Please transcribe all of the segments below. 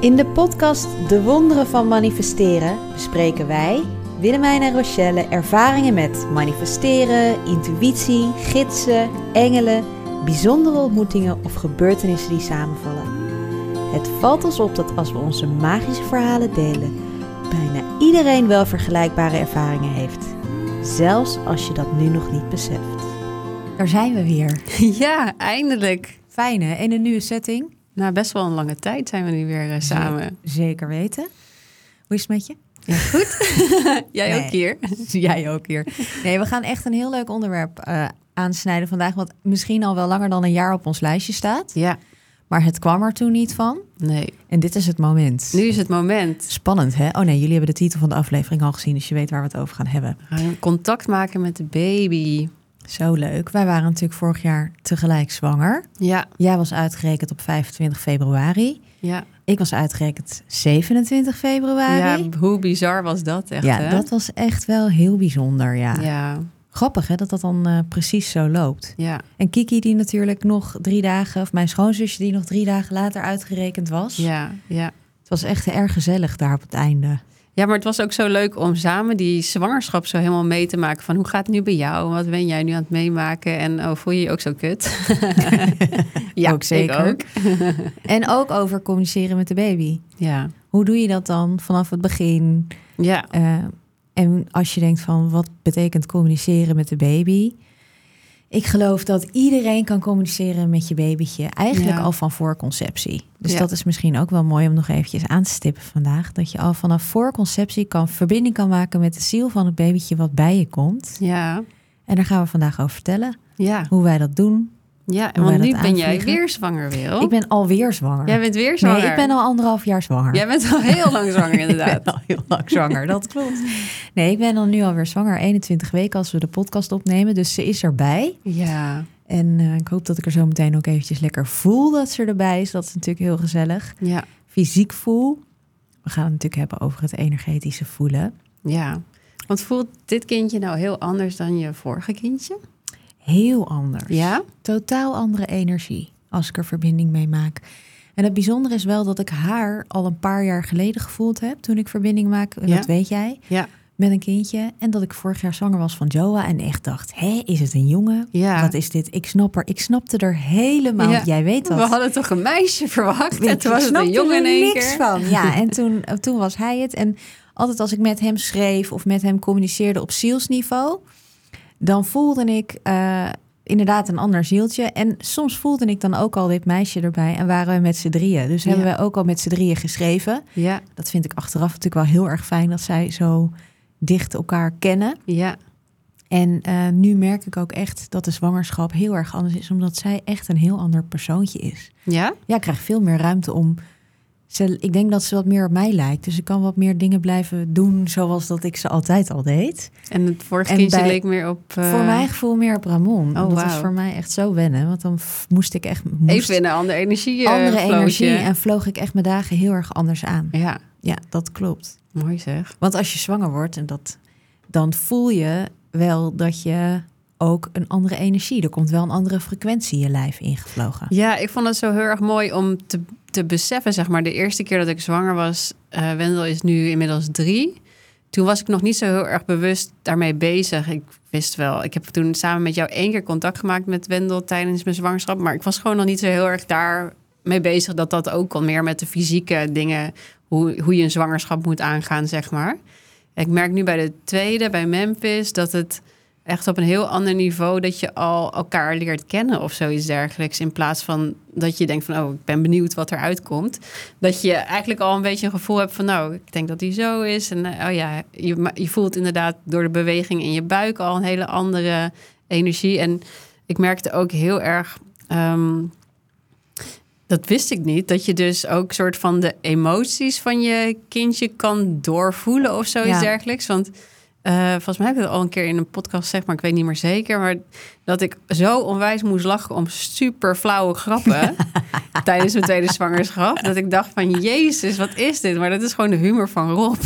In de podcast De Wonderen van Manifesteren bespreken wij, Willemijn en Rochelle, ervaringen met manifesteren, intuïtie, gidsen, engelen, bijzondere ontmoetingen of gebeurtenissen die samenvallen. Het valt ons op dat als we onze magische verhalen delen, bijna iedereen wel vergelijkbare ervaringen heeft. Zelfs als je dat nu nog niet beseft. Daar zijn we weer. Ja, eindelijk. Fijn hè? In een nieuwe setting. Na best wel een lange tijd zijn we nu weer uh, samen. Zeker weten. Hoe is het met je? Ja, goed. Jij Nee. ook hier. Jij ook hier. Nee, we gaan echt een heel leuk onderwerp eh, aansnijden vandaag. Wat misschien al wel langer dan een jaar op ons lijstje staat. Ja, Maar het kwam er toen niet van. nee. En dit is het moment. Nu is het moment. Spannend, hè? Oh nee, jullie hebben de titel van de aflevering al gezien, dus je weet waar we het over gaan hebben. Contact maken met de baby. Zo leuk. Wij waren natuurlijk vorig jaar tegelijk zwanger. Ja, Jij was uitgerekend op 25 februari. ja. Ik was uitgerekend 27 februari. Ja, hoe bizar was dat echt, Ja, hè? dat was echt wel heel bijzonder, ja. Ja, Grappig hè, dat dat dan eh, precies zo loopt. ja, En Kiki die natuurlijk nog drie dagen, of mijn schoonzusje die nog drie dagen later uitgerekend was. ja, ja. Het was echt erg gezellig daar op het einde. Ja, maar het was ook zo leuk om samen die zwangerschap zo helemaal mee te maken. Van hoe gaat het nu bij jou? Wat ben jij nu aan het meemaken? En oh, voel je je ook zo kut? ja, Ook zeker. ook. En ook over communiceren met de baby. Ja, Hoe doe je dat dan vanaf het begin? ja, Eh, en als je denkt van wat betekent communiceren met de baby? Ik geloof dat iedereen kan communiceren met je babytje. Eigenlijk Ja. al van voorconceptie. Dus Ja. dat is misschien ook wel mooi om nog eventjes aan te stippen vandaag. Dat je al vanaf voorconceptie kan verbinding kan maken met de ziel van het babytje wat bij je komt. ja, En daar gaan we vandaag over vertellen. ja. Hoe wij dat doen. Ja, want nu ben jij weer zwanger, Wil. Ik ben alweer zwanger. Jij bent weer zwanger. Nee, ik ben al anderhalf jaar zwanger. Jij bent al heel lang zwanger, Ik inderdaad. ben al heel lang zwanger, dat klopt. Nee, ik ben dan nu alweer zwanger, 21 weken als we de podcast opnemen. Dus ze is erbij. Ja, En eh, ik hoop dat ik er zo meteen ook eventjes lekker voel dat ze erbij is. Dat is natuurlijk heel gezellig. ja, Fysiek voel. We gaan het natuurlijk hebben over het energetische voelen. ja. Want voelt dit kindje nou heel anders dan je vorige kindje? Heel anders. Ja? Totaal andere energie als ik er verbinding mee maak. En het bijzondere is wel dat ik haar al een paar jaar geleden gevoeld heb toen ik verbinding maak. En Ja. Dat weet jij. Ja. met een kindje. En dat ik vorig jaar zwanger was van Joa. En echt dacht, hé, is het een jongen? Ja. Wat is dit? Ik snap er. Ik snapte er helemaal. Ja. Jij weet dat. We hadden toch een meisje verwacht? En toen was het een jongen in er één niks keer. van. Ja, en toen, toen was hij het. En altijd als ik met hem schreef of met hem communiceerde op zielsniveau, dan voelde ik eh, inderdaad een ander zieltje. En soms voelde ik dan ook al dit meisje erbij en waren we met z'n drieën. Dus Ja. hebben we ook al met z'n drieën geschreven. Ja, Dat vind ik achteraf natuurlijk wel heel erg fijn dat zij zo dicht elkaar kennen. ja, En eh, nu merk ik ook echt dat de zwangerschap heel erg anders is, omdat zij echt een heel ander persoontje is. ja. Ja, ik krijg veel meer ruimte om. Ze, ik denk dat ze wat meer op mij lijkt. Dus ik kan wat meer dingen blijven doen zoals dat ik ze altijd al deed. En het vorige En kindje bij- leek meer op... eh, voor mijn gevoel meer op Ramon. Oh, dat was wauw. voor mij echt zo wennen. Want dan moest ik echt moest Even in een andere energie. eh, andere vlootje. energie. En vloog ik echt mijn dagen heel erg anders aan. Ja, Ja, dat klopt. mooi zeg. Want als je zwanger wordt, en dat, dan voel je wel dat je ook een andere energie. Er komt wel een andere frequentie je lijf ingevlogen. Ja, ik vond het zo heel erg mooi om te, te beseffen, zeg maar, de eerste keer dat ik zwanger was, eh Wendel is nu inmiddels drie. Toen was ik nog niet zo heel erg bewust daarmee bezig. Ik wist wel, ik heb toen samen met jou één keer contact gemaakt met Wendel tijdens mijn zwangerschap, maar ik was gewoon nog niet zo heel erg daarmee bezig dat dat ook al meer met de fysieke dingen, hoe, hoe je een zwangerschap moet aangaan, zeg maar. Ik merk nu bij de tweede, bij Memphis, dat het echt op een heel ander niveau dat je al elkaar leert kennen of zoiets dergelijks. In plaats van dat je denkt van, oh, ik ben benieuwd wat eruit komt. Dat je eigenlijk al een beetje een gevoel hebt van, nou, ik denk dat hij zo is. En eh, oh ja, je, je voelt inderdaad door de beweging in je buik al een hele andere energie. En ik merkte ook heel erg. ehm, dat wist ik niet. Dat je dus ook soort van de emoties van je kindje kan doorvoelen of zoiets Ja. dergelijks. Want eh, volgens mij heb ik het al een keer in een podcast gezegd, maar ik weet niet meer zeker. Maar dat ik zo onwijs moest lachen om super flauwe grappen tijdens mijn tweede zwangerschap. Dat ik dacht van, jezus, wat is dit? Maar dat is gewoon de humor van Rob.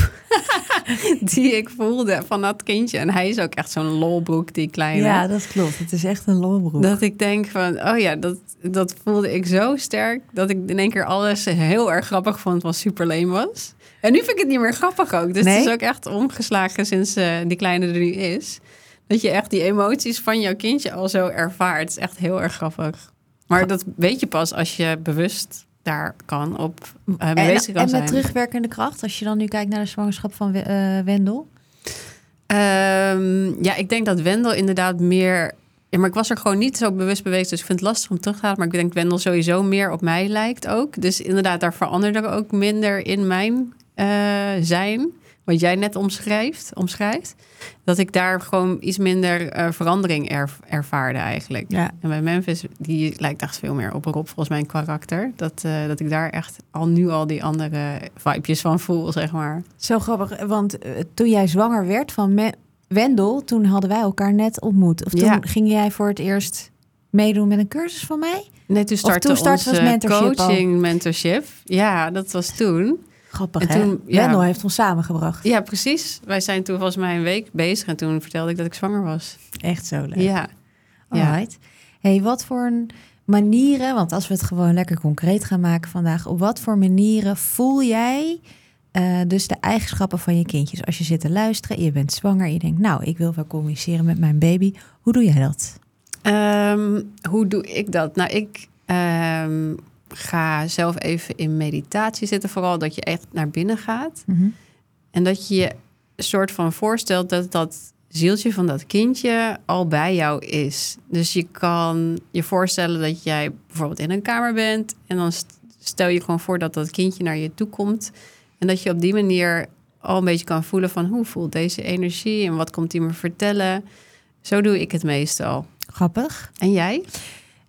die ik voelde van dat kindje. En hij is ook echt zo'n lolbroek, die kleine. Ja, dat klopt. Het is echt een lolbroek. Dat ik denk van, oh ja, dat, dat voelde ik zo sterk... dat ik in één keer alles heel erg grappig vond wat super leem was. En nu vind ik het niet meer grappig ook. Dus Nee? het is ook echt omgeslagen sinds eh, die kleine er nu is. Dat je echt die emoties van jouw kindje al zo ervaart. Het is echt heel erg grappig. Maar dat weet je pas als je bewust daar kan op uh, bezig kan en, en met terugwerkende kracht, als je dan nu kijkt naar de zwangerschap van eh, Wendel. Ehm, ja, ik denk dat Wendel inderdaad meer... Ja, maar ik was er gewoon niet zo bewust bewezen, dus ik vind het lastig om terug te gaan. Maar ik denk Wendel sowieso meer op mij lijkt ook. Dus inderdaad, daar veranderde ook minder in mijn eh, zijn. Wat jij net omschrijft, omschrijft. Dat ik daar gewoon iets minder eh, verandering er, ervaarde eigenlijk. Ja. En bij Memphis, die lijkt echt veel meer op Rob, volgens mijn karakter. Dat, eh, dat ik daar echt al nu al die andere vibejes van voel, zeg maar. Zo grappig, want toen jij zwanger werd van Me- Wendel, toen hadden wij elkaar net ontmoet. Of toen Ja. ging jij voor het eerst meedoen met een cursus van mij? Nee, toen startte toen startte was mentorship al. coaching, mentorship. Ja, dat was toen. Grappig, En hè? toen, ja. Wendel heeft ons samengebracht. Ja, precies. Wij zijn toen volgens mij een week bezig en toen vertelde ik dat ik zwanger was. Echt zo leuk. Ja. Ja. Alright. Hey, wat voor manieren, want als we het gewoon lekker concreet gaan maken vandaag, op wat voor manieren voel jij eh, dus de eigenschappen van je kindjes? Als je zit te luisteren, je bent zwanger, je denkt, nou, ik wil wel communiceren met mijn baby. Hoe doe jij dat? Ehm, hoe doe ik dat? Nou, ik ehm, ga zelf even in meditatie zitten. Vooral dat je echt naar binnen gaat. En dat je je soort van voorstelt dat dat zieltje van dat kindje al bij jou is. Dus je kan je voorstellen dat jij bijvoorbeeld in een kamer bent en dan st- stel je gewoon voor dat dat kindje naar je toe komt en dat je op die manier al een beetje kan voelen van hoe voelt deze energie en wat komt hij me vertellen. Zo doe ik het meestal. Grappig. En jij?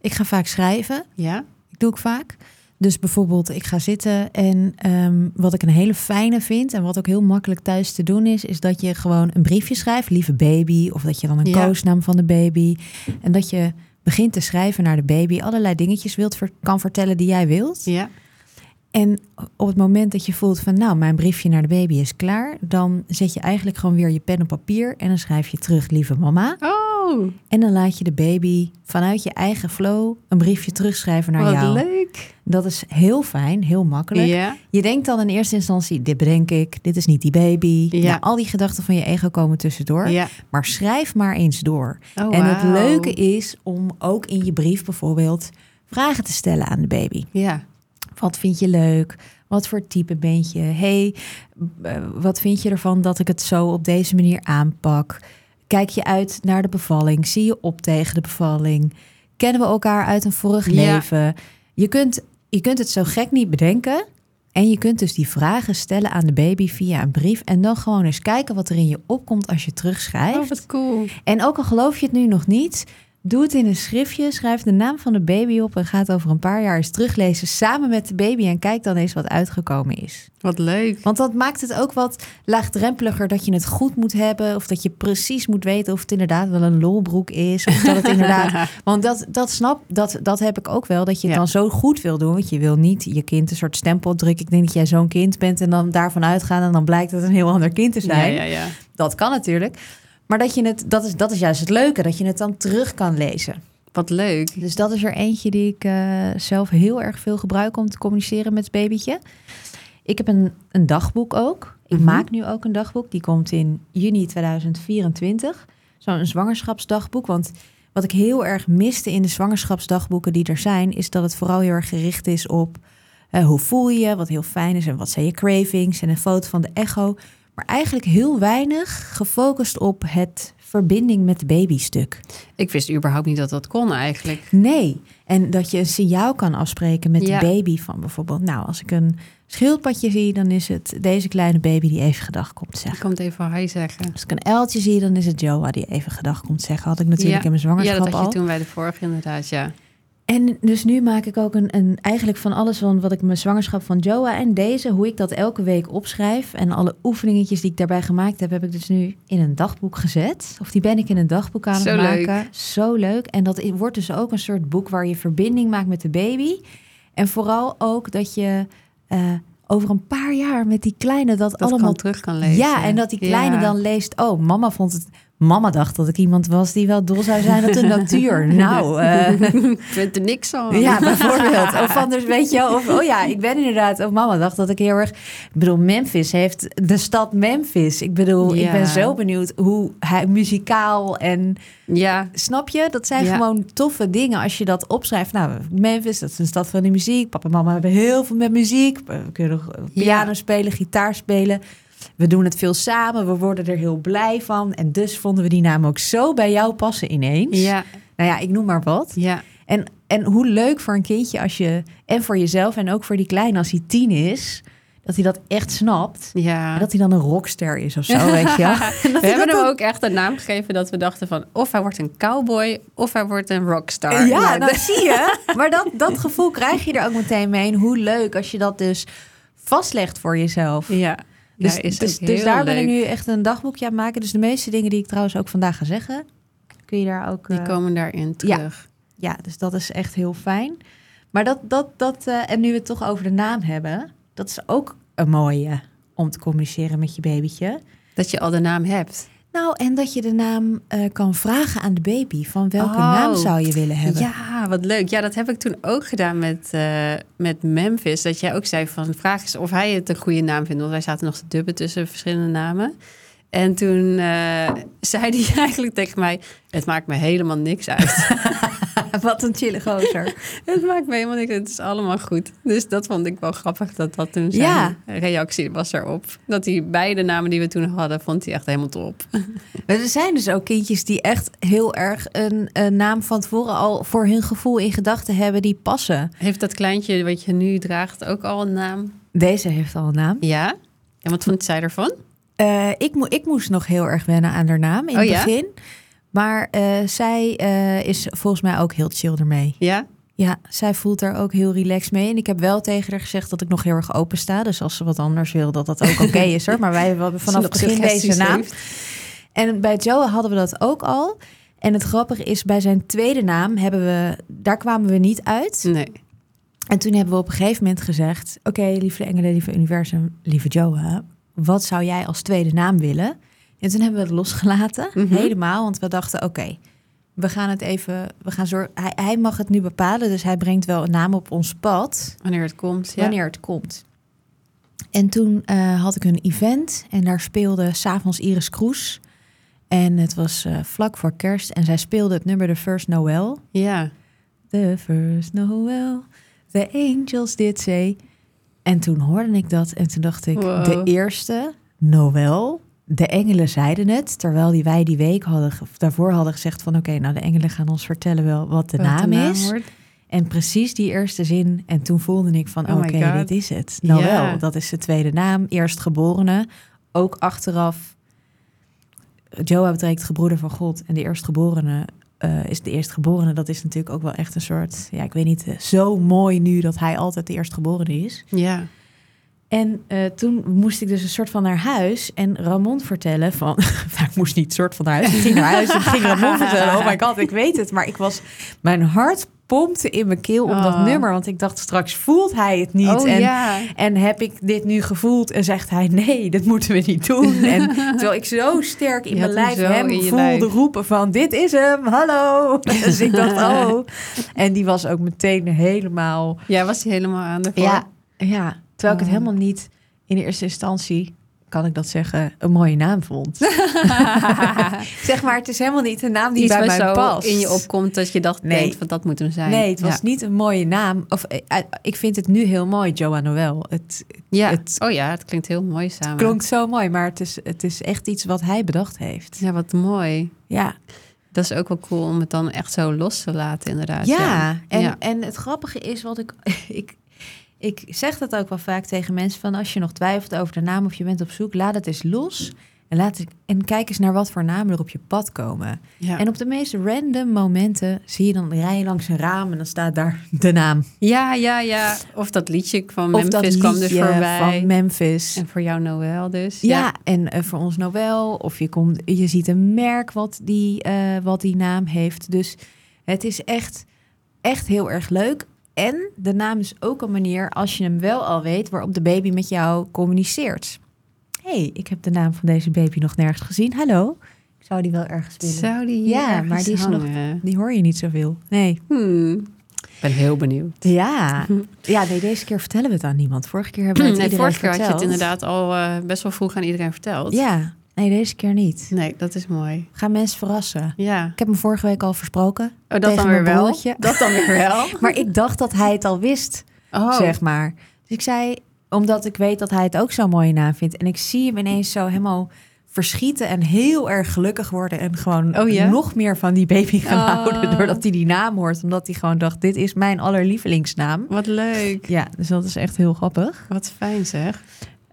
Ik ga vaak schrijven. Ja? Doe ik vaak. Dus bijvoorbeeld, ik ga zitten en ehm, wat ik een hele fijne vind en wat ook heel makkelijk thuis te doen is, is dat je gewoon een briefje schrijft, lieve baby, of dat je dan een Ja. koosnaam van de baby en dat je begint te schrijven naar de baby, allerlei dingetjes wilt kan vertellen die jij wilt. Ja. En op het moment dat je voelt van, nou, mijn briefje naar de baby is klaar, dan zet je eigenlijk gewoon weer je pen op papier en dan schrijf je terug, lieve mama. Oh, En dan laat je de baby vanuit je eigen flow een briefje terugschrijven naar wat jou. leuk. Dat is heel fijn, heel makkelijk. Je denkt dan in eerste instantie, dit bedenk ik, dit is niet die baby. Ja. Nou, al die gedachten van je ego komen tussendoor. Ja. Maar schrijf maar eens door. Oh, en het leuke is om ook in je brief bijvoorbeeld vragen te stellen aan de baby. Ja. Wat vind je leuk? Wat voor type ben je? hey, eh, wat vind je ervan dat ik het zo op deze manier aanpak? Kijk je uit naar de bevalling? Zie je op tegen de bevalling? Kennen we elkaar uit een vorig Ja. leven? Je kunt, je kunt het zo gek niet bedenken. En je kunt dus die vragen stellen aan de baby via een brief. En dan gewoon eens kijken wat er in je opkomt als je terugschrijft. Oh, wat cool. En ook al geloof je het nu nog niet, doe het in een schriftje. Schrijf de naam van de baby op en ga het over een paar jaar eens teruglezen samen met de baby. En kijk dan eens wat uitgekomen is. Wat leuk. Want dat maakt het ook wat laagdrempeliger dat je het goed moet hebben. Of dat je precies moet weten of het inderdaad wel een lolbroek is. Of dat het inderdaad. Want dat, dat snap, dat, dat heb ik ook wel. Dat je het Ja. dan zo goed wil doen. Want je wil niet je kind een soort stempel drukken. Ik denk dat jij zo'n kind bent en dan daarvan uitgaan. En dan blijkt het een heel ander kind te zijn. Ja, ja, ja. Dat kan natuurlijk. Maar dat je het, dat is, dat is juist het leuke, dat je het dan terug kan lezen. Wat leuk. Dus dat is er eentje die ik eh, zelf heel erg veel gebruik om te communiceren met het babytje. Ik heb een, een dagboek ook. Ik Mhm. maak nu ook een dagboek. Die komt in juni 2024. Zo'n zwangerschapsdagboek. Want wat ik heel erg miste in de zwangerschapsdagboeken die er zijn, is dat het vooral heel erg gericht is op eh, hoe voel je je, wat heel fijn is en wat zijn je cravings en een foto van de echo. Maar eigenlijk heel weinig gefocust op het verbinding met de babystuk. Ik wist überhaupt niet dat dat kon eigenlijk. Nee. En dat je een signaal kan afspreken met Ja. de baby van bijvoorbeeld... nou, als ik een schildpadje zie, dan is het deze kleine baby die even gedag komt zeggen. kan het even hi zeggen. Als ik een uiltje zie, dan is het Joa die even gedag komt zeggen. Had ik natuurlijk Ja. in mijn Ja, zwangerschap dat had je al. toen bij de vorige inderdaad, ja. En dus nu maak ik ook een, een eigenlijk van alles van wat ik mijn zwangerschap van Joa en deze, hoe ik dat elke week opschrijf. En alle oefeningetjes die ik daarbij gemaakt heb, heb ik dus nu in een dagboek gezet. Of die ben ik in een dagboek aan het Zo maken. leuk. Zo leuk. En dat wordt dus ook een soort boek waar je verbinding maakt met de baby. En vooral ook dat je eh, over een paar jaar met die kleine dat, Dat allemaal allemaal terug kan lezen. ja, en dat die kleine Ja. dan leest... Oh, mama vond het... Mama dacht dat ik iemand was die wel dol zou zijn op de natuur. nou, eh, Ik vind er niks van. ja, bijvoorbeeld. Of anders, weet je. Of, oh ja, ik ben inderdaad... Of mama dacht dat ik heel erg... Ik bedoel, Memphis heeft de stad Memphis. Ik bedoel, ik ben zo benieuwd hoe hij muzikaal en... Ja, Snap je? Dat zijn Ja. gewoon toffe dingen als je dat opschrijft. Nou, Memphis, dat is een stad van de muziek. Papa en mama hebben heel veel met muziek. We kunnen piano Ja. spelen, gitaar spelen. We doen het veel samen. We worden er heel blij van. En dus vonden we die naam ook zo bij jou passen ineens. ja, Nou ja, ik noem maar wat. ja. En, en hoe leuk voor een kindje als je... En voor jezelf en ook voor die kleine als hij tien is... Dat hij dat echt snapt. ja. En dat hij dan een rockster is of zo, weet je We hebben hem dan- ook echt een naam gegeven dat we dachten van... of hij wordt een cowboy of hij wordt een rockstar. Ja, Nou, dat zie je. Maar dat, dat gevoel krijg je er ook meteen mee. En hoe leuk als je dat dus vastlegt voor jezelf. ja. Dus, ja, is dus, dus daar ben ik leuk. nu echt een dagboekje aan het maken. Dus de meeste dingen die ik trouwens ook vandaag ga zeggen, kun je daar ook... Die eh, komen daarin terug. ja, dus dat is echt heel fijn. Maar dat, dat, dat eh, en nu we het toch over de naam hebben, dat is ook een mooie om te communiceren met je babytje. Dat je al de naam hebt. Nou, en dat je de naam eh, kan vragen aan de baby. Van welke Oh. naam zou je willen hebben? Ja, wat leuk. Ja, dat heb ik toen ook gedaan met, eh, met Memphis. Dat jij ook zei van vraag eens of hij het een goede naam vindt. Want wij zaten nog te dubben tussen verschillende namen. En toen eh, zei hij eigenlijk tegen mij: Het maakt me helemaal niks uit. Wat een chille gozer. het maakt me helemaal niks. Het is allemaal goed. Dus dat vond ik wel grappig dat dat toen zijn Ja. reactie was erop. Dat hij beide namen die we toen hadden, vond hij echt helemaal top. Maar er zijn dus ook kindjes die echt heel erg een, een naam van tevoren al voor hun gevoel in gedachten hebben die passen. Heeft dat kleintje wat je nu draagt ook al een naam? Deze heeft al een naam. Ja. En wat vond zij ervan? Eh, ik, mo- ik moest nog heel erg wennen aan haar naam in Oh het ja? Maar eh, zij eh, is volgens mij ook heel chill ermee. Ja? Ja, zij voelt er ook heel relaxed mee. En ik heb wel tegen haar gezegd dat ik nog heel erg open sta. Dus als ze wat anders wil, dat dat ook oké is hoor. Maar wij hebben vanaf het begin deze naam. heeft. En bij Joe hadden we dat ook al. En het grappige is, bij zijn tweede naam hebben we, daar kwamen we niet uit. Nee. En toen hebben we op een gegeven moment gezegd: Oké, lieve engelen, lieve universum, lieve Joa, wat zou jij als tweede naam willen? En toen hebben we het losgelaten, Mhm. helemaal, want we dachten: Oké, we gaan het even, we gaan zorgen. Hij, hij mag het nu bepalen, dus hij brengt wel een naam op ons pad Wanneer het komt. Ja. wanneer het komt. En toen eh, had ik een event en daar speelde s'avonds Iris Kroes. En het was eh, vlak voor kerst en zij speelde het nummer The First Noel. Ja. The first Noel, the angels did say. En toen hoorde ik dat en toen dacht ik, Wow. de eerste Noel, de engelen zeiden het. Terwijl die wij die week hadden, daarvoor hadden gezegd van oké, nou de engelen gaan ons vertellen wel wat de Wat naam is. wordt. En precies die eerste zin. En toen voelde ik van, Oh oké, dit is het. Noël, Ja. dat is de tweede naam. Eerstgeborene. Ook achteraf. Joa betekent gebroeder van God. En de eerstgeborene eh, is de eerstgeborene. Dat is natuurlijk ook wel echt een soort... Ja, ik weet niet, eh, zo mooi nu dat hij altijd de eerstgeborene is. Ja. En eh, toen moest ik dus een soort van naar huis en Ramon vertellen van... Nou, ik moest niet soort van naar huis. Ik ging naar huis en ging Ramon vertellen. Oh my god, ik weet het. Maar ik was... Mijn hart pompte in mijn keel om dat Oh. nummer. Want ik dacht, straks voelt hij het niet. Oh en, ja. en heb ik dit nu gevoeld? En zegt hij, nee, dat moeten we niet doen. En terwijl ik zo sterk in Je mijn lijf hem voelde lijf. roepen van... Dit is hem, hallo. Dus ik dacht, oh. En die was ook meteen helemaal... Ja, was hij helemaal aan de Ja, ja, terwijl ik het Oh. helemaal niet in de eerste instantie, kan ik dat zeggen, een mooie naam vond. zeg maar, het is helemaal niet een naam die Iets bij mij zo past. in je opkomt dat je dacht, Nee. denkt van dat moet hem zijn. Nee, het was ja. niet een mooie naam. Of eh, eh, ik vind het nu heel mooi, Joa Noel. Het Ja. het oh ja, het klinkt heel mooi samen. klonk zo mooi, maar het is, het is echt iets wat hij bedacht heeft. Ja, wat mooi. Ja, Dat is ook wel cool om het dan echt zo los te laten, inderdaad. ja. En, Ja. en het grappige is wat ik, ik. Ik zeg dat ook wel vaak tegen mensen: van als je nog twijfelt over de naam of je bent op zoek, laat het eens los. En, laat en kijk eens naar wat voor namen er op je pad komen. Ja. En op de meest random momenten zie je dan rij je langs een raam en dan staat daar de naam. ja, ja, ja. Of dat liedje van Memphis dat kwam dus voorbij. van Memphis. En voor jou Noël dus. Ja, en eh, voor ons Noël. Of je, komt, je ziet een merk wat die, eh, wat die naam heeft. Dus het is echt, echt heel erg leuk. En de naam is ook een manier, als je hem wel al weet, waarop de baby met jou communiceert. hey, ik heb de naam van deze baby nog nergens gezien. Hallo. Ik zou die wel ergens willen. Zou die hier Ja, ergens maar die is nog-? Die hoor je niet zoveel. Nee. Hmm. Ik ben heel benieuwd. Ja. ja, nee, deze keer vertellen we het aan niemand. Vorige keer hebben we het Nee, iedereen vorige keer had je het inderdaad al eh, best wel vroeg aan iedereen verteld. Ja, nee, deze keer niet. Nee, dat is mooi. Ga mensen verrassen. Ja. Ik heb hem vorige week al versproken. Oh, dat dan weer wel? Dat dan weer wel? Maar ik dacht dat hij het al wist, Oh, zeg maar. Dus ik zei, omdat ik weet dat hij het ook zo'n mooie naam vindt. En ik zie hem ineens zo helemaal verschieten en heel erg gelukkig worden. En gewoon Oh ja? nog meer van die baby gaan Oh. houden. Doordat hij die naam hoort. Omdat hij gewoon dacht, dit is mijn allerlievelingsnaam. wat leuk. Ja, dus dat is echt heel grappig. Wat fijn zeg.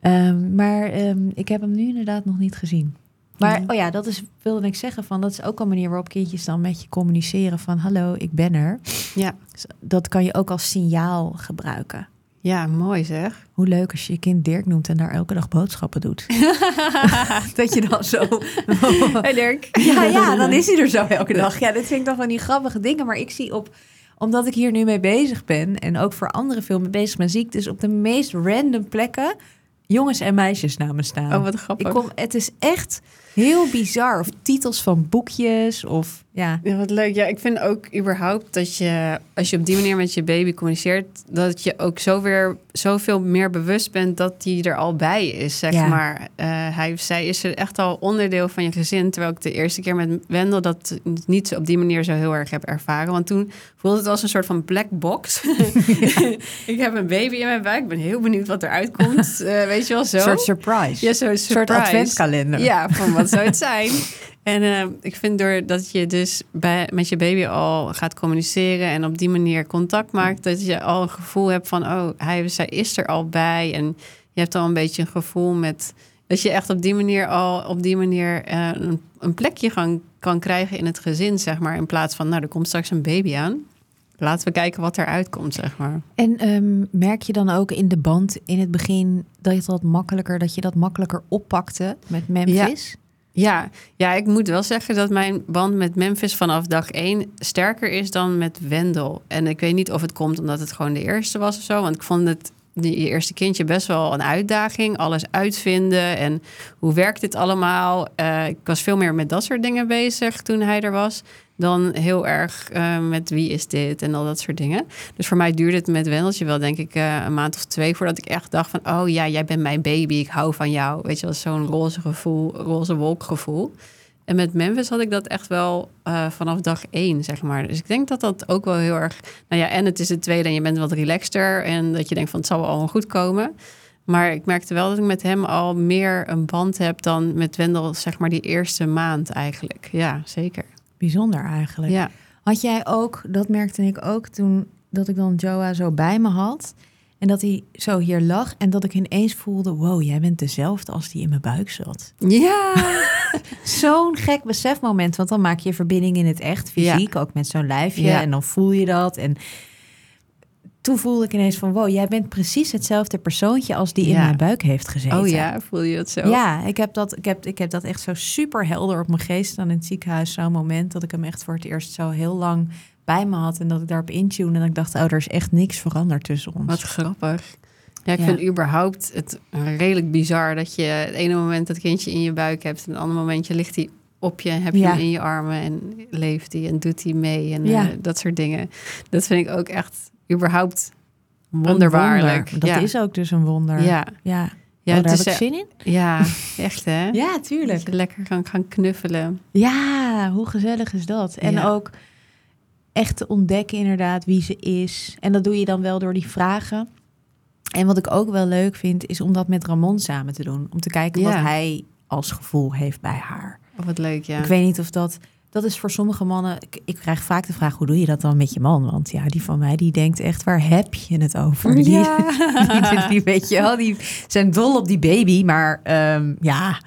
Ehm, maar ehm, ik heb hem nu inderdaad nog niet gezien. Maar Ja. oh ja, dat is, wilde ik zeggen van, dat is ook een manier waarop kindjes dan met je communiceren van hallo, ik ben er. Ja. Dus Dat kan je ook als signaal gebruiken. Ja, mooi zeg. Hoe leuk als je je kind Dirk noemt en daar elke dag boodschappen doet. dat je dan zo. Hey Dirk. ja, ja, dan is hij er zo elke dag. Ja, dit vind ik dan van die grappige dingen. Maar ik zie op, omdat ik hier nu mee bezig ben en ook voor anderen veel mee bezig ben, zie ik dus op de meest random plekken jongens en meisjesnamen staan. Oh, wat grappig. ik kom, het is echt heel bizar. Of titels van boekjes of ja. Ja, wat leuk. Ja, ik vind ook überhaupt dat je, als je op die manier met je baby communiceert, dat je ook zo weer zoveel meer bewust bent dat die er al bij is, zeg Ja. maar. Eh, hij, zij is er echt al onderdeel van je gezin, terwijl ik de eerste keer met Wendel dat niet op die manier zo heel erg heb ervaren. Want toen voelde het als een soort van black box. ik heb een baby in mijn buik, ik ben heel benieuwd wat eruit komt. Eh, weet je wel, zo. Een soort surprise. ja, zo'n een soort adventkalender. Ja, van wat zou het zijn? En eh, ik vind doordat je dus bij, met je baby al gaat communiceren en op die manier contact maakt, dat je al een gevoel hebt van, oh, hij, zij is er al bij. En je hebt al een beetje een gevoel met dat je echt op die manier al op die manier eh, een, een plekje gaan, kan krijgen in het gezin, zeg maar. In plaats van, nou, er komt straks een baby aan. Laten we kijken wat eruit komt, zeg maar. En ehm, merk je dan ook in de band in het begin dat je dat makkelijker, dat je dat makkelijker oppakte met Memphis? Ja, ja, ik moet wel zeggen dat mijn band met Memphis vanaf dag één sterker is dan met Wendel. En ik weet niet of het komt omdat het gewoon de eerste was of zo. Want ik vond het je eerste kindje best wel een uitdaging. Alles uitvinden en hoe werkt dit allemaal. Eh, ik was veel meer met dat soort dingen bezig toen hij er was. Dan heel erg eh, met wie is dit en al dat soort dingen. Dus voor mij duurde het met Wendeltje wel denk ik eh, een maand of twee... voordat ik echt dacht van... oh ja, jij bent mijn baby, ik hou van jou. Weet je wel, zo'n roze gevoel, roze wolkgevoel. En met Memphis had ik dat echt wel eh, vanaf dag één, zeg maar. Dus ik denk dat dat ook wel heel erg... Nou ja, en het is het tweede en je bent wat relaxter... en dat je denkt van het zal wel allemaal goed komen... Maar ik merkte wel dat ik met hem al meer een band heb dan met Wendel, zeg maar, die eerste maand eigenlijk. Ja, zeker. Bijzonder eigenlijk. Ja. Had jij ook, dat merkte ik ook toen dat ik dan Joa zo bij me had. En dat hij zo hier lag. En dat ik ineens voelde, wow, jij bent dezelfde als die in mijn buik zat. Ja. Zo'n gek besefmoment. Want dan maak je verbinding in het echt, fysiek. Ook met zo'n lijfje. Ja. En dan voel je dat. En toen voelde ik ineens van, wow, jij bent precies hetzelfde persoontje als die in Ja. mijn buik heeft gezeten. Oh ja, voel je dat zo? Ja, ik heb, dat, ik, heb, ik heb dat echt zo super helder op mijn geest dan in het ziekenhuis. Zo'n moment dat ik hem echt voor het eerst zo heel lang bij me had. En dat ik daarop intune en dat ik dacht, oh, er is echt niks veranderd tussen ons. Wat grappig. Ja, ik Ja. vind überhaupt het redelijk bizar dat je het ene moment dat kindje in je buik hebt... en het andere momentje ligt hij op je, heb je Ja. hem in je armen en leeft hij en doet hij mee en Ja. eh, dat soort dingen. Dat vind ik ook echt überhaupt wonderbaarlijk. wonder. Dat ja. is ook dus een wonder. Ja, ja. ja Oh, het daar is heb ik eh, zin in. Ja, echt hè? Ja, Dat tuurlijk. je lekker kan gaan knuffelen. Ja, hoe gezellig is dat? En Ja. ook echt te ontdekken inderdaad wie ze is. En dat doe je dan wel door die vragen. En wat ik ook wel leuk vind, is om dat met Ramon samen te doen. Om te kijken Ja. wat hij als gevoel heeft bij haar. Oh, wat leuk, ja. Ik weet niet of dat... Dat is voor sommige mannen... Ik, ik krijg vaak de vraag, hoe doe je dat dan met je man? Want ja, die van mij, die denkt echt, waar heb je het over? Die, Ja. die, die, weet je wel, die zijn dol op die baby. Maar ehm, ja,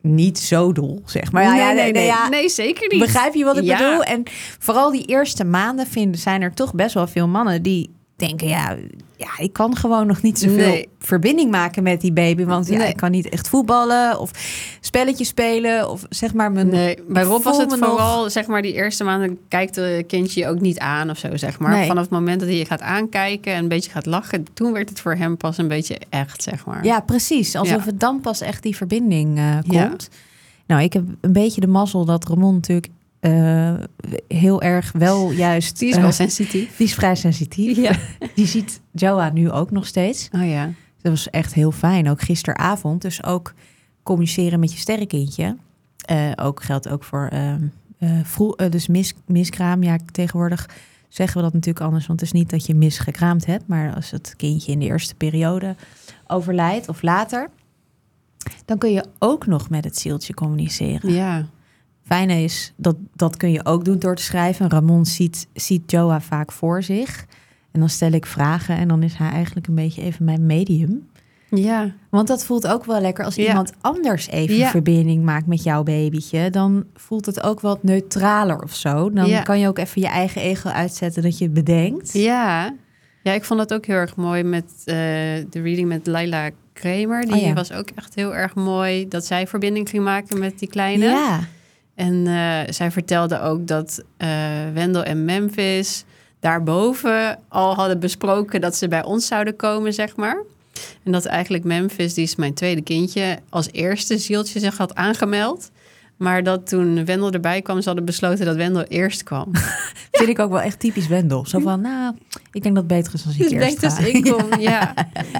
niet zo dol, zeg maar. Ja, nee, ja, nee, nee, ja, nee, zeker niet. Begrijp je wat ik bedoel? En vooral die eerste maanden vinden, zijn er toch best wel veel mannen die denken... ja, ja ik kan gewoon nog niet zoveel Nee. verbinding maken met die baby. Want ja, Nee. ik kan niet echt voetballen of spelletjes spelen... of zeg maar mijn... Nee, bij Rob was het nog- vooral, zeg maar, die eerste maanden kijkt de kindje je ook niet aan of zo, zeg maar. Nee. Vanaf het moment dat hij je gaat aankijken en een beetje gaat lachen, toen werd het voor hem pas een beetje echt, zeg maar. Ja, precies. Alsof Ja. het dan pas echt die verbinding eh, Ja. komt. Nou, ik heb een beetje de mazzel dat Ramon natuurlijk eh, heel erg wel juist... Die is eh, wel sensitief. die is vrij sensitief. Ja. Die ziet Joa nu ook nog steeds. Oh ja. Dat was echt heel fijn. Ook gisteravond. Dus ook communiceren met je sterrenkindje. Eh, ook geldt ook voor ehm eh, vroeg, eh, dus mis, miskraam. Ja, tegenwoordig zeggen we dat natuurlijk anders. Want het is niet dat je misgekraamd hebt. Maar als het kindje in de eerste periode overlijdt of later. Dan kun je ook nog met het zieltje communiceren. Ja. Fijne is, dat, dat kun je ook doen door te schrijven. Ramon ziet, ziet Joa vaak voor zich. En dan stel ik vragen en dan is hij eigenlijk een beetje even mijn medium. Ja. Want dat voelt ook wel lekker als Ja. iemand anders even Ja. verbinding maakt met jouw babytje. Dan voelt het ook wat neutraler of zo. Dan Ja. kan je ook even je eigen ego uitzetten dat je het bedenkt. Ja. Ja, ik vond dat ook heel erg mooi met eh, de reading met Laila Kramer. Die Oh was ook echt heel erg mooi dat zij verbinding ging maken met die kleine. Ja. En eh, zij vertelde ook dat eh Wendel en Memphis daarboven al hadden besproken dat ze bij ons zouden komen, zeg maar. En dat eigenlijk Memphis, die is mijn tweede kindje, als eerste zieltje zich had aangemeld. Maar dat toen Wendel erbij kwam, ze hadden besloten dat Wendel eerst kwam. Vind ik ook wel echt typisch Wendel. Zo van, nou, ik denk dat het beter is als ik Dus eerst denk dus ik kom, ja.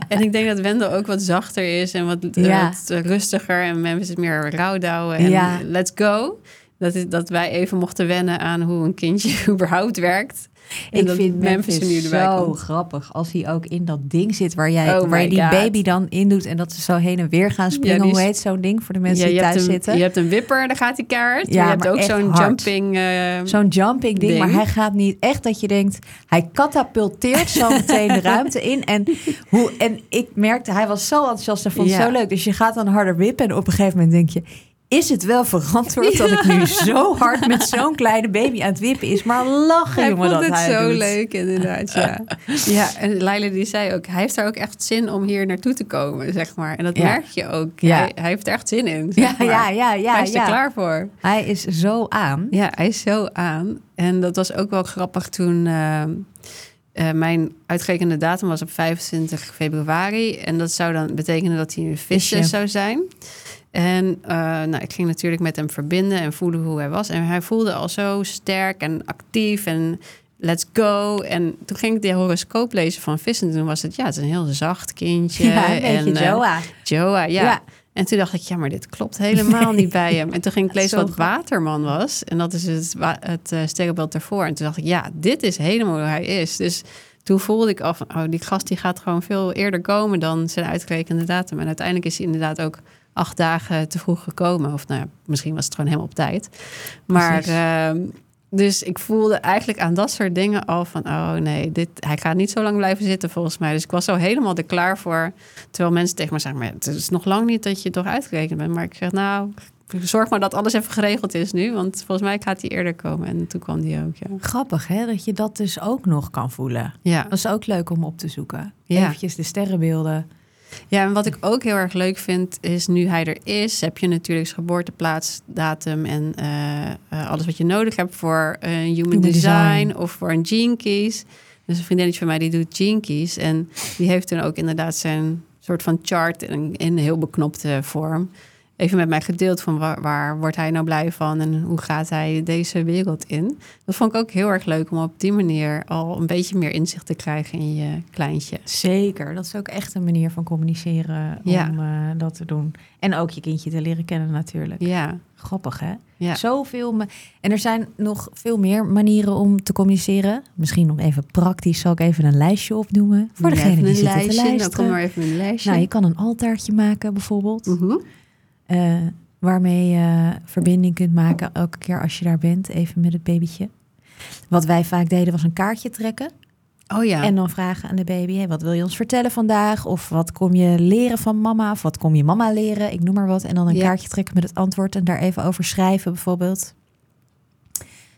En ik denk dat Wendel ook wat zachter is en wat, eh, Ja. wat rustiger. En is meer rouwdouwen en Ja. let's go. Dat, is, dat wij even mochten wennen aan hoe een kindje überhaupt werkt. Ik vind Memphis nu zo komt. grappig als hij ook in dat ding zit waar, jij, Oh waar je die God. baby dan in doet en dat ze zo heen en weer gaan springen. is- Hoe heet zo'n ding voor de mensen Ja, die thuis een, zitten? je hebt een wipper, daar gaat hij keihard. Ja, je hebt ook zo'n jumping... eh, Zo'n jumping ding, ding. maar hij gaat niet echt dat je denkt, hij katapulteert zo meteen de ruimte in. En, hoe, en ik merkte, hij was zo enthousiast en vond het zo leuk. Dus je gaat dan harder wippen en op een gegeven moment denk je, is het wel verantwoord dat ik nu zo hard met zo'n kleine baby aan het wippen is? Maar lachen, hij jongen, vond dat het hij zo doet. leuk, inderdaad. Ja. ja, en Leila die zei ook, hij heeft daar ook echt zin om hier naartoe te komen, zeg maar. En dat Ja. merk je ook. Ja. Hij, hij heeft er echt zin in, Ja, maar. ja, ja, ja. hij is er klaar voor. Hij is zo aan. Ja, hij is zo aan. En dat was ook wel grappig toen eh, eh, mijn uitgerekende datum was op 25 februari. En dat zou dan betekenen dat hij een Visje. zou zijn. En eh, nou, ik ging natuurlijk met hem verbinden en voelen hoe hij was. En hij voelde al zo sterk en actief en let's go. En toen ging ik de horoscoop lezen van vis. En toen was het, ja, het is een heel zacht kindje. Ja, een beetje en, eh, Joa. Joa, ja. Ja. En toen dacht ik, ja, maar dit klopt helemaal niet bij hem. En toen ging ik lezen wat. Waterman was. En dat is het, het eh, sterrenbeeld daarvoor. En toen dacht ik, ja, dit is helemaal hoe hij is. Dus toen voelde ik al van, oh, die gast die gaat gewoon veel eerder komen dan zijn uitgerekende datum. En uiteindelijk is hij inderdaad ook acht dagen te vroeg gekomen. Of nou misschien was het gewoon helemaal op tijd. Maar ehm, dus ik voelde eigenlijk aan dat soort dingen al van... oh nee, dit, hij gaat niet zo lang blijven zitten volgens mij. Dus ik was al helemaal er klaar voor. Terwijl mensen tegen me zeggen... maar het is nog lang niet dat je toch uitgerekend bent. Maar ik zeg, nou, zorg maar dat alles even geregeld is nu. Want volgens mij gaat hij eerder komen. En toen kwam hij ook, ja. Grappig, hè? Dat je dat dus ook nog kan voelen. Ja, Dat is ook leuk om op te zoeken. Ja. Eventjes de sterrenbeelden. Ja en wat ik ook heel erg leuk vind... is nu hij er is... heb je natuurlijk zijn geboorteplaats, datum... en eh, eh, alles wat je nodig hebt voor een human, Human design, design. of voor een gene keys. Dus een vriendinnetje van mij die doet gene keys. En die heeft toen ook inderdaad zijn soort van chart in, in een heel beknopte vorm. Even met mij gedeeld van waar, waar wordt hij nou blij van en hoe gaat hij deze wereld in. Dat vond ik ook heel erg leuk om op die manier al een beetje meer inzicht te krijgen in je kleintje. Zeker. Dat is ook echt een manier van communiceren om Ja. eh, dat te doen. En ook je kindje te leren kennen natuurlijk. Ja, Grappig, hè? ja. Zoveel. ma- En er zijn nog veel meer manieren om te communiceren. Misschien nog even praktisch zal ik even een lijstje opnoemen. Voor degene die een zitten te lijstje. Nou, kom maar even een lijstje. Nou, je kan een altaartje maken bijvoorbeeld. Mhm. Eh, waarmee je verbinding kunt maken elke keer als je daar bent, even met het babytje. Wat wij vaak deden was een kaartje trekken. Oh ja. En dan vragen aan de baby, hey, wat wil je ons vertellen vandaag? Of wat kom je leren van mama? Of wat kom je mama leren? Ik noem maar wat. En dan een Ja. kaartje trekken met het antwoord en daar even over schrijven bijvoorbeeld.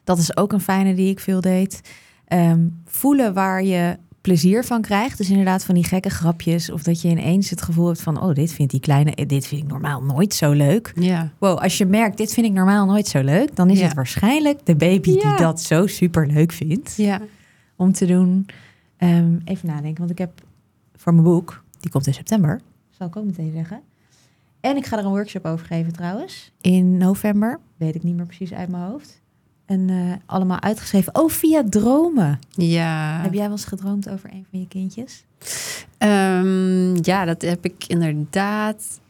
Dat is ook een fijne die ik veel deed. Ehm, voelen waar je plezier van krijgt. Dus inderdaad van die gekke grapjes. Of dat je ineens het gevoel hebt van... oh, dit vindt die kleine... eh, dit vind ik normaal nooit zo leuk. ja. Wow, als je merkt, dit vind ik normaal nooit zo leuk... dan is Ja. het waarschijnlijk de baby Ja. die dat zo super leuk vindt Ja. om te doen. Ehm, even nadenken, want ik heb voor mijn boek, die komt in september, zal ik ook meteen zeggen. En ik ga er een workshop over geven trouwens. In november, weet ik niet meer precies uit mijn hoofd. En eh, allemaal uitgeschreven. Oh, via dromen. Ja. Heb jij wel eens gedroomd over een van je kindjes? Ehm, ja, dat heb ik inderdaad.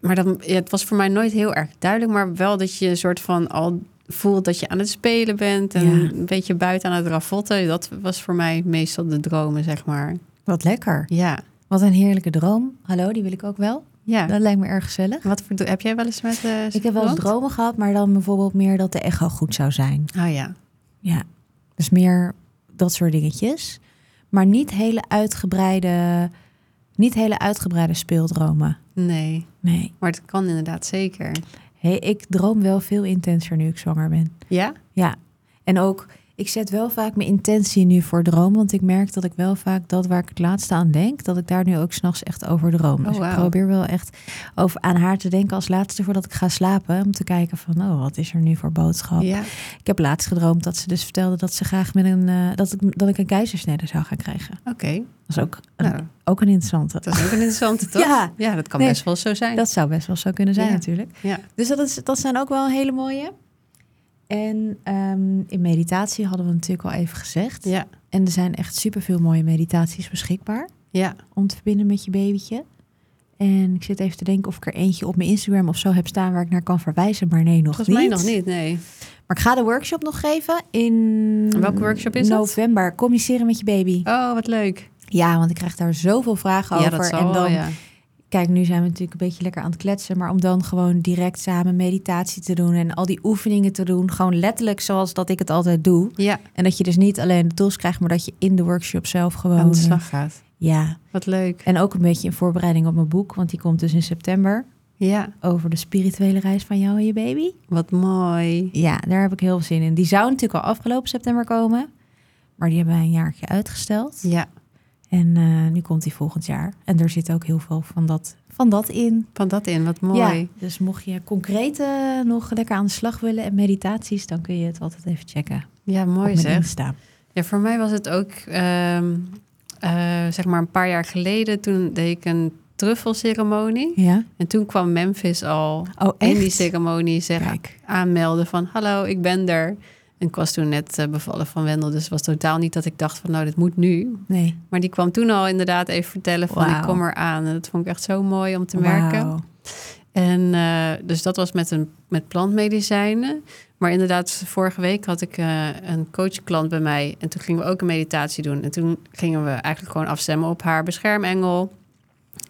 Maar dat, ja, het was voor mij nooit heel erg duidelijk. Maar wel dat je een soort van al voelt dat je aan het spelen bent. En Ja. een beetje buiten aan het ravotten. Dat was voor mij meestal de dromen, zeg maar. Wat lekker. Ja. Wat een heerlijke droom. Hallo, die wil ik ook wel. Ja. Dat lijkt me erg gezellig. Wat voor, heb jij wel eens met... eh, Ik heb wel eens dromen gehad, maar dan bijvoorbeeld meer dat de echo goed zou zijn. Oh ja. Ja, dus meer dat soort dingetjes. Maar niet hele uitgebreide, niet hele uitgebreide speeldromen. Nee. Nee. Maar het kan inderdaad zeker. Hey, ik droom wel veel intenser nu ik zwanger ben. Ja? Ja. En ook, ik zet wel vaak mijn intentie nu voor dromen. Want ik merk dat ik wel vaak dat waar ik het laatste aan denk, dat ik daar nu ook s'nachts echt over droom. Oh, dus ik wauw. probeer wel echt over aan haar te denken als laatste voordat ik ga slapen. Om te kijken van, oh, wat is er nu voor boodschap? Ja. Ik heb laatst gedroomd dat ze dus vertelde dat ze graag met een, eh, dat, ik, dat ik een keizersnede zou gaan krijgen. Oké. Dat is ook een, Nou, ook een interessante. dat is ook een interessante, toch? Ja. Ja, dat kan Nee. best wel zo zijn. Dat zou best wel zo kunnen zijn Ja. natuurlijk. Ja. Dus dat, is, dat zijn ook wel een hele mooie. En ehm, in meditatie hadden we natuurlijk al even gezegd. Ja. En er zijn echt superveel mooie meditaties beschikbaar Ja. om te verbinden met je babytje. En ik zit even te denken of ik er eentje op mijn Instagram of zo heb staan waar ik naar kan verwijzen. Maar nee, nog Volgens niet. mij nog niet, nee. Maar ik ga de workshop nog geven in Welke workshop is het? november. Communiceren met je baby. Oh, wat leuk. Ja, want ik krijg daar zoveel vragen Ja, over. dat zal en dan, ja. Kijk, nu zijn we natuurlijk een beetje lekker aan het kletsen. Maar om dan gewoon direct samen meditatie te doen en al die oefeningen te doen. Gewoon letterlijk zoals dat ik het altijd doe. Ja, En dat je dus niet alleen de tools krijgt, maar dat je in de workshop zelf gewoon. aan de eh, slag gaat. Ja. Wat leuk. En ook een beetje in voorbereiding op mijn boek, want die komt dus in september. Ja, Over de spirituele reis van jou en je baby. wat mooi. Ja, daar heb ik heel veel zin in. Die zou natuurlijk al afgelopen september komen. Maar die hebben wij een jaartje uitgesteld. Ja, En eh, nu komt die volgend jaar. En er zit ook heel veel van dat, van dat in. van dat in, wat mooi. Ja, dus mocht je concreet eh, nog lekker aan de slag willen en meditaties, dan kun je het altijd even checken. Ja, mooi zeg. Insta. Ja, voor mij was het ook, ehm, eh, zeg maar een paar jaar geleden, toen deed ik een truffelceremonie. Ja. En toen kwam Memphis al Oh, in die ceremonie Kijk. aanmelden van hallo, ik ben er. En ik was toen net eh, bevallen van Wendel, dus het was totaal niet dat ik dacht van nou, dit moet nu. Nee. Maar die kwam toen al inderdaad even vertellen van ik kom eraan. En dat vond ik echt zo mooi om te merken. Wauw. En eh, dus dat was met, een, met plantmedicijnen. Maar inderdaad, vorige week had ik eh, een coachklant bij mij. En toen gingen we ook een meditatie doen. En toen gingen we eigenlijk gewoon afstemmen op haar beschermengel.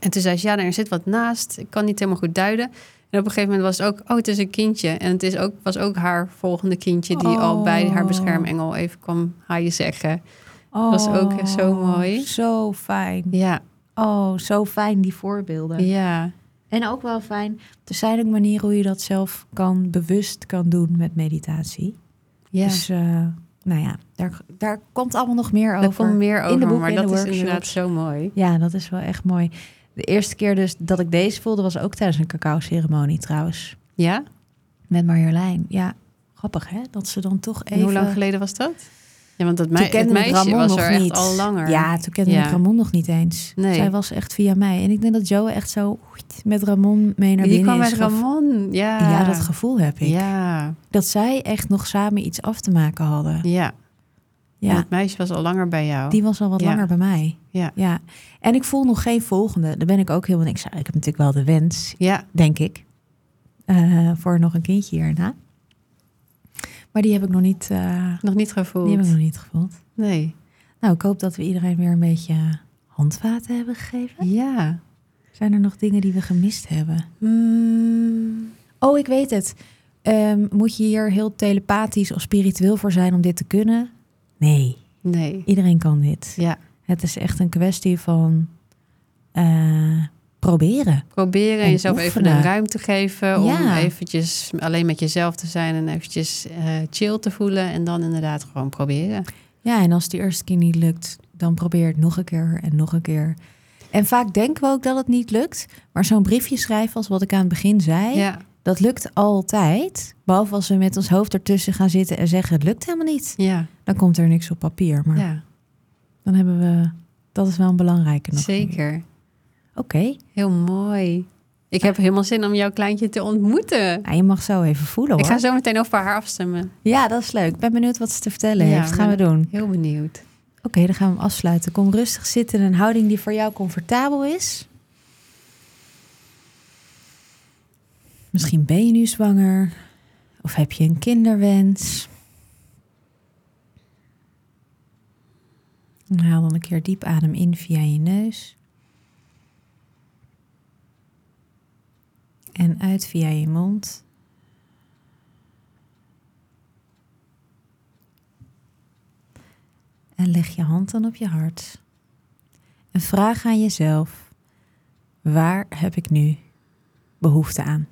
En toen zei ze, ja, er zit wat naast. Ik kan niet helemaal goed duiden. En op een gegeven moment was het ook, oh, het is een kindje. En het is ook, was ook haar volgende kindje... die al bij haar Oh. beschermengel even kwam haaien zeggen. was ook zo mooi. Oh, Zo fijn. Ja, Oh, zo fijn die voorbeelden. ja, En ook wel fijn. Er zijn ook manieren hoe je dat zelf kan bewust kan doen met meditatie. ja. Dus eh, nou ja, daar, daar komt allemaal nog meer Daar over. komt meer over, de boeken, maar in de dat is inderdaad zo mooi. Ja, dat is wel echt mooi. De eerste keer dus dat ik deze voelde was ook tijdens een cacao-ceremonie trouwens. Ja? Met Marjolein. Ja, grappig hè? Dat ze dan toch En even... hoe lang geleden was dat? Ja, want dat Toen mei het meisje Ramon was nog er niet. echt al langer. Ja, toen kende Ja. ik Ramon nog niet eens. Nee. Zij was echt via mij. En ik denk dat Joe echt zo met Ramon mee naar Die binnen kwam is met Ramon. Ja, Ja, dat gevoel heb ik. Ja, Dat zij echt nog samen iets af te maken hadden. ja. Ja, Het meisje was al langer bij jou. die was al wat Ja. langer bij mij. Ja. ja. En ik voel nog geen volgende. Daar ben ik ook heel... Ik, zou, ik heb natuurlijk wel de wens, Ja, denk ik, eh, voor nog een kindje hierna. Maar die heb ik nog niet, eh, nog niet die heb gevoeld. ik nog niet gevoeld. Nee. Nou, ik hoop dat we iedereen weer een beetje handvaten hebben gegeven. Ja. Zijn er nog dingen die we gemist hebben? Mm, Oh, ik weet het. Ehm, moet je hier heel telepathisch of spiritueel voor zijn om dit te kunnen? Nee. Nee. Iedereen kan dit. Ja. Het is echt een kwestie van eh, proberen. Proberen En jezelf even een ruimte geven om eventjes alleen met jezelf te zijn en eventjes eh, chill te voelen en dan inderdaad gewoon proberen. Ja, en als de eerste keer niet lukt, dan probeer het nog een keer en nog een keer. En vaak denken we ook dat het niet lukt. Maar zo'n briefje schrijven, als wat ik aan het begin zei, Ja, dat lukt altijd. Behalve als we met ons hoofd ertussen gaan zitten en zeggen: het lukt helemaal niet. ja, Dan komt er niks op papier. Maar ja dan hebben we. Dat is wel een belangrijke nog. zeker. Oké. Heel mooi. Ik heb helemaal zin om jouw kleintje te ontmoeten. Nou, je mag zo even voelen hoor. Ik ga zo meteen over haar afstemmen. Ja, dat is leuk. Ik ben benieuwd wat ze te vertellen Ja, heeft. Dat gaan we doen. Heel benieuwd. Oké, dan gaan we hem afsluiten. Kom rustig zitten in een houding die voor jou comfortabel is. Misschien ben je nu zwanger. Of heb je een kinderwens. En Haal dan een keer diep adem in via je neus. En uit via je mond. En leg je hand dan op je hart. En vraag aan jezelf: waar heb ik nu behoefte aan?